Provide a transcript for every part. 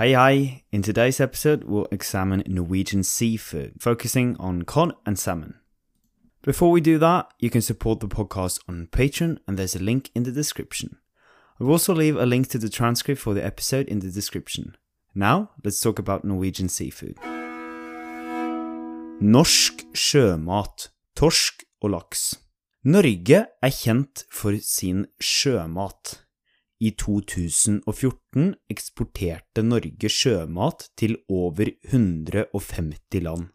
Hi, hi! In today's episode, we'll examine Norwegian seafood, focusing on cod and salmon. Before we do that, you can support the podcast on Patreon, and there's a link in the description. I will also leave a link to the transcript for the episode in the description. Now, let's talk about Norwegian seafood. Norsk sjømat, torsk og laks. Norge er kjent for sin sjømat. I 2014 eksporterte Norge sjømat til over 150 land.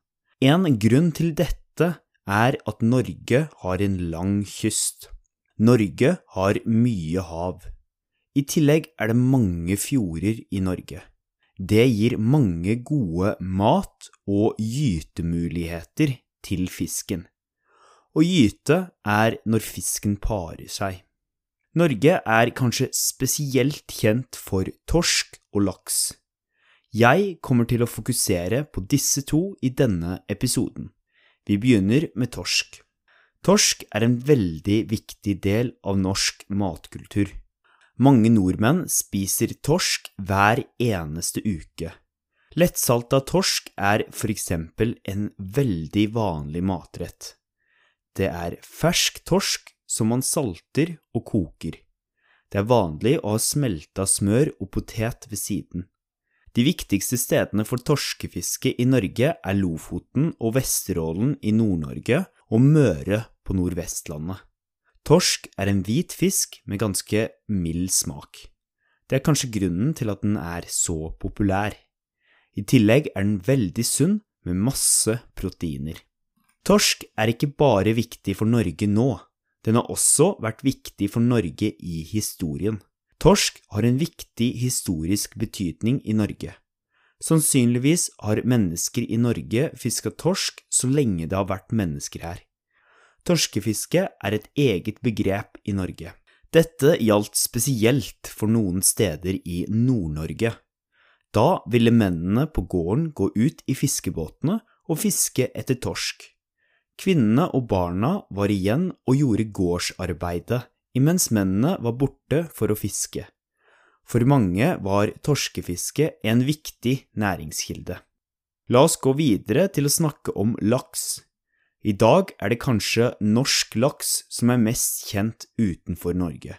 En grunn til dette er at Norge har en lang kyst. Norge har mye hav. I tillegg er det mange fjorder i Norge. Det gir mange gode mat- og gytemuligheter til fisken. Å gyte er når fisken parer seg. Norge er kanskje spesielt kjent for torsk og laks. Jeg kommer til å fokusere på disse to i denne episoden. Vi begynner med torsk. Torsk er en veldig viktig del av norsk matkultur. Mange nordmenn spiser torsk hver eneste uke. Lettsalta torsk er for eksempel en veldig vanlig matrett. Det er fersk torsk som man salter og koker. Det er vanlig å ha smelta smør og potet ved siden. De viktigste stedene for torskefiske i Norge er Lofoten og Vesterålen i Nord-Norge og Møre på Nordvestlandet. Torsk er en hvit fisk med ganske mild smak. Det er kanskje grunnen til at den er så populær. I tillegg er den veldig sunn med masse proteiner. Torsk er ikke bare viktig for Norge nå, den har også vært viktig for Norge i historien. Torsk har en viktig historisk betydning i Norge. Sannsynligvis har mennesker i Norge fiska torsk så lenge det har vært mennesker her. Torskefiske er et eget begrep i Norge. Dette gjaldt spesielt for noen steder i Nord-Norge. Da ville mennene på gården gå ut i fiskebåtene og fiske etter torsk. Kvinnene og barna var igjen og gjorde gårdsarbeidet, imens mennene var borte for å fiske. For mange var torskefiske en viktig næringskilde. La oss gå videre til å snakke om laks. I dag er det kanskje norsk laks som er mest kjent utenfor Norge.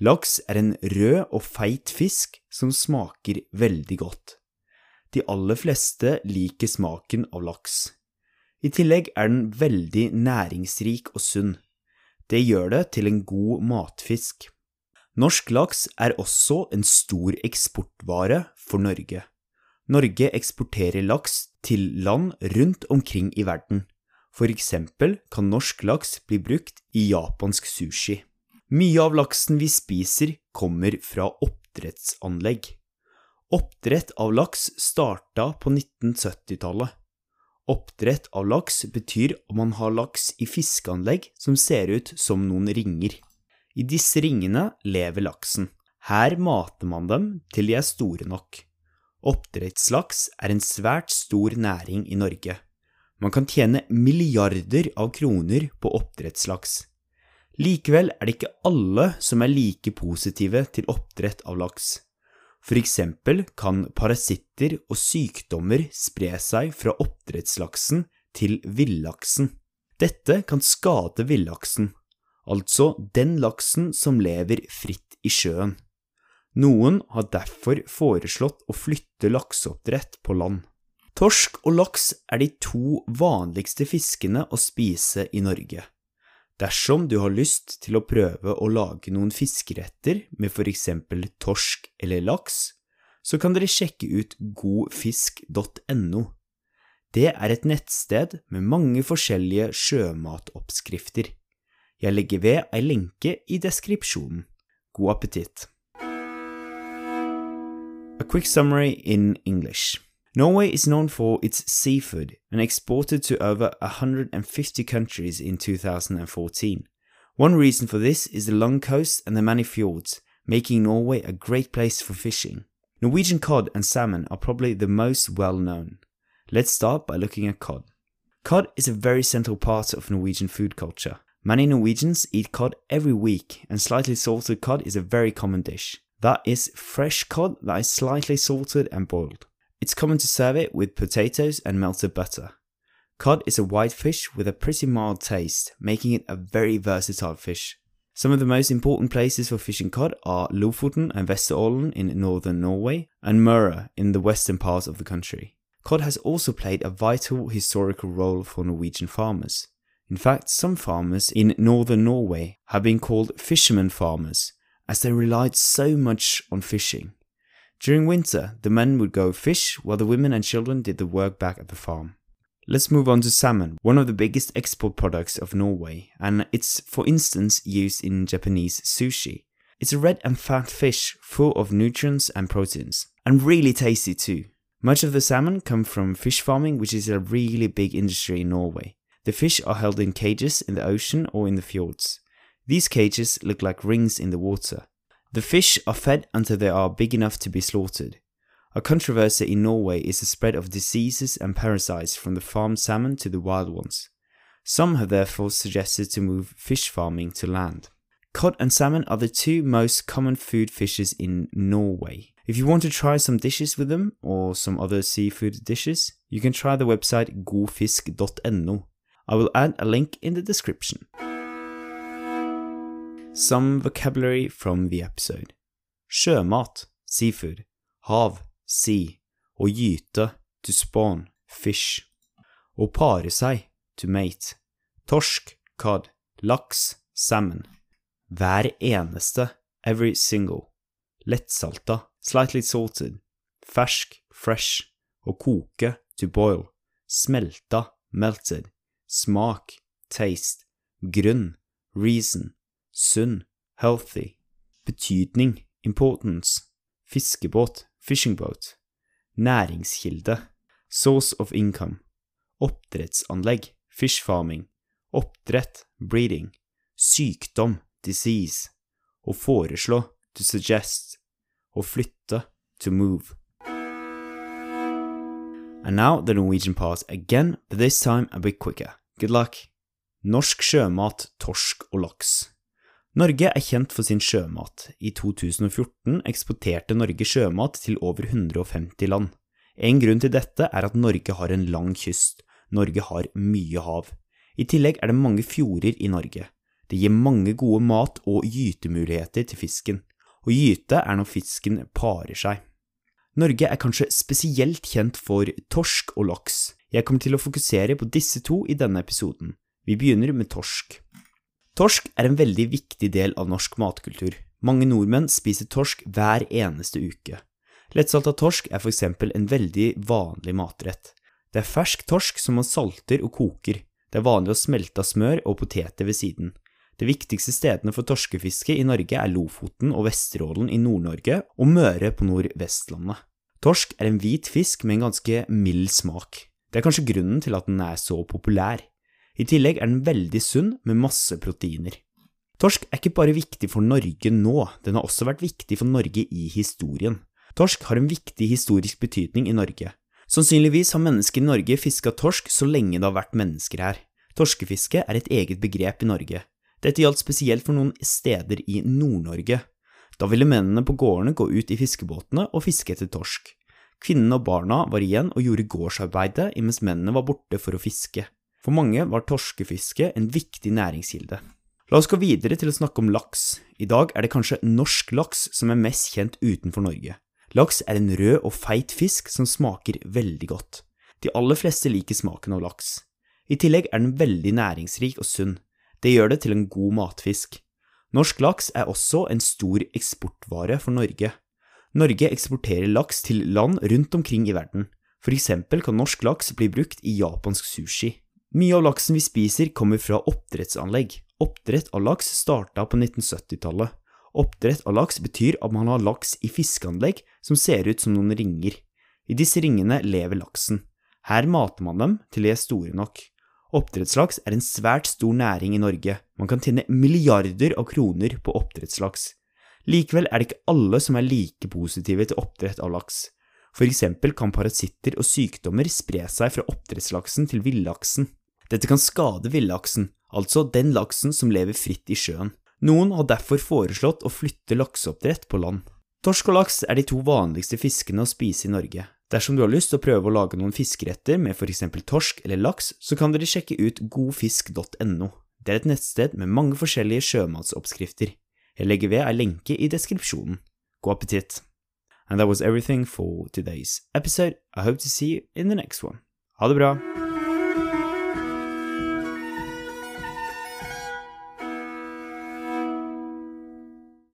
Laks er en rød og feit fisk som smaker veldig godt. De aller fleste liker smaken av laks. I tillegg er den veldig næringsrik og sunn. Det gjør det til en god matfisk. Norsk laks er også en stor eksportvare for Norge. Norge eksporterer laks til land rundt omkring i verden. For eksempel kan norsk laks bli brukt i japansk sushi. Mye av laksen vi spiser, kommer fra oppdrettsanlegg. Oppdrett av laks starta på 1970-tallet. Oppdrett av laks betyr om man har laks i fiskeanlegg som ser ut som noen ringer. I disse ringene lever laksen. Her mater man dem til de er store nok. Oppdrettslaks er en svært stor næring i Norge. Man kan tjene milliarder av kroner på oppdrettslaks. Likevel er det ikke alle som er like positive til oppdrett av laks. For eksempel kan parasitter og sykdommer spre seg fra oppdrettslaksen til villaksen. Dette kan skade villaksen, altså den laksen som lever fritt i sjøen. Noen har derfor foreslått å flytte lakseoppdrett på land. Torsk og laks er de to vanligste fiskene å spise i Norge. Dersom du har lyst til å prøve å lage noen fiskeretter med for eksempel torsk eller laks, så kan dere sjekke ut godfisk.no. Det er et nettsted med mange forskjellige sjømatoppskrifter. Jeg legger ved ei lenke i deskripsjonen. God appetitt! A quick summary in English. Norway is known for its seafood and exported to over 150 countries in 2014. One reason for this is the long coast and the many fjords, making Norway a great place for fishing. Norwegian cod and salmon are probably the most well known. Let's start by looking at cod. Cod is a very central part of Norwegian food culture. Many Norwegians eat cod every week, and slightly salted cod is a very common dish. That is fresh cod that is slightly salted and boiled. It's common to serve it with potatoes and melted butter. Cod is a white fish with a pretty mild taste, making it a very versatile fish. Some of the most important places for fishing cod are Lofoten and Vesterålen in northern Norway, and Møre in the western parts of the country. Cod has also played a vital historical role for Norwegian farmers. In fact, some farmers in northern Norway have been called fishermen farmers, as they relied so much on fishing. During winter, the men would go fish while the women and children did the work back at the farm. Let's move on to salmon, one of the biggest export products of Norway, and it's, for instance, used in Japanese sushi. It's a red and fat fish full of nutrients and proteins, and really tasty too. Much of the salmon come from fish farming, which is a really big industry in Norway. The fish are held in cages in the ocean or in the fjords. These cages look like rings in the water. The fish are fed until they are big enough to be slaughtered. A controversy in Norway is the spread of diseases and parasites from the farmed salmon to the wild ones. Some have therefore suggested to move fish farming to land. Cod and salmon are the two most common food fishes in Norway. If you want to try some dishes with them, or some other seafood dishes, you can try the website godfisk.no. I will add a link in the description. Some vocabulary from the episode. Sjømat, seafood. Hav, sea. Å gyte, to spawn, fish. Å pare seg, to mate. Torsk, cod. Laks, salmon. Hver eneste, every single. Lettsalta, slightly salted. Fersk, fresh. Å koke, to boil. Smelta, melted. Smak, taste. Grunn, reason. Sunn, healthy. Betydning, importance. Fiskebåt, fishing boat. Næringskilde, source of income. Oppdrettsanlegg, fish farming. Oppdrett, breeding. Sykdom, disease. Å foreslå, to suggest. Å flytte, to move. And now the Norwegian part again, but this time a bit quicker. Good luck. Norsk sjømat, torsk og laks. Norge er kjent for sin sjømat. I 2014 eksporterte Norge sjømat til over 150 land. En grunn til dette er at Norge har en lang kyst. Norge har mye hav. I tillegg er det mange fjorder i Norge. Det gir mange gode mat- og gytemuligheter til fisken. Å gyte er når fisken parer seg. Norge er kanskje spesielt kjent for torsk og laks. Jeg kommer til å fokusere på disse to i denne episoden. Vi begynner med torsk. Torsk er en veldig viktig del av norsk matkultur. Mange nordmenn spiser torsk hver eneste uke. Lettsalta torsk er for eksempel en veldig vanlig matrett. Det er fersk torsk som man salter og koker. Det er vanlig å smelte av smør og poteter ved siden. De viktigste stedene for torskefiske i Norge er Lofoten og Vesterålen i Nord-Norge og Møre på Nordvestlandet. Torsk er en hvit fisk med en ganske mild smak. Det er kanskje grunnen til at den er så populær. I tillegg er den veldig sunn med masse proteiner. Torsk er ikke bare viktig for Norge nå, den har også vært viktig for Norge i historien. Torsk har en viktig historisk betydning i Norge. Sannsynligvis har mennesker i Norge fiska torsk så lenge det har vært mennesker her. Torskefiske er et eget begrep i Norge. Dette gjaldt spesielt for noen steder i Nord-Norge. Da ville mennene på gårdene gå ut i fiskebåtene og fiske etter torsk. Kvinnene og barna var igjen og gjorde gårdsarbeidet imens mennene var borte for å fiske. For mange var torskefiske en viktig næringskilde. La oss gå videre til å snakke om laks. I dag er det kanskje norsk laks som er mest kjent utenfor Norge. Laks er en rød og feit fisk som smaker veldig godt. De aller fleste liker smaken av laks. I tillegg er den veldig næringsrik og sunn. Det gjør det til en god matfisk. Norsk laks er også en stor eksportvare for Norge. Norge eksporterer laks til land rundt omkring i verden. For eksempel kan norsk laks bli brukt i japansk sushi. Mye av laksen vi spiser kommer fra oppdrettsanlegg. Oppdrett av laks starta på 1970-tallet. Oppdrett av laks betyr at man har laks i fiskeanlegg som ser ut som noen ringer. I disse ringene lever laksen. Her mater man dem til de er store nok. Oppdrettslaks er en svært stor næring i Norge. Man kan tjene milliarder av kroner på oppdrettslaks. Likevel er det ikke alle som er like positive til oppdrett av laks. For eksempel kan parasitter og sykdommer spre seg fra oppdrettslaksen til villaksen. Dette kan skade villaksen, altså den laksen som lever fritt i sjøen. Noen har derfor foreslått å flytte lakseoppdrett på land. Torsk og laks er de to vanligste fiskene å spise i Norge. Dersom du har lyst til å prøve å lage noen fiskeretter med eksempel torsk eller laks, så kan dere sjekke ut godfisk.no. Det er et nettsted med mange forskjellige sjømatsoppskrifter. Jeg legger ved ei lenke i deskripsjonen. God appetitt! And that was everything for today's episode. I hope to see you in the next one. Ha det bra!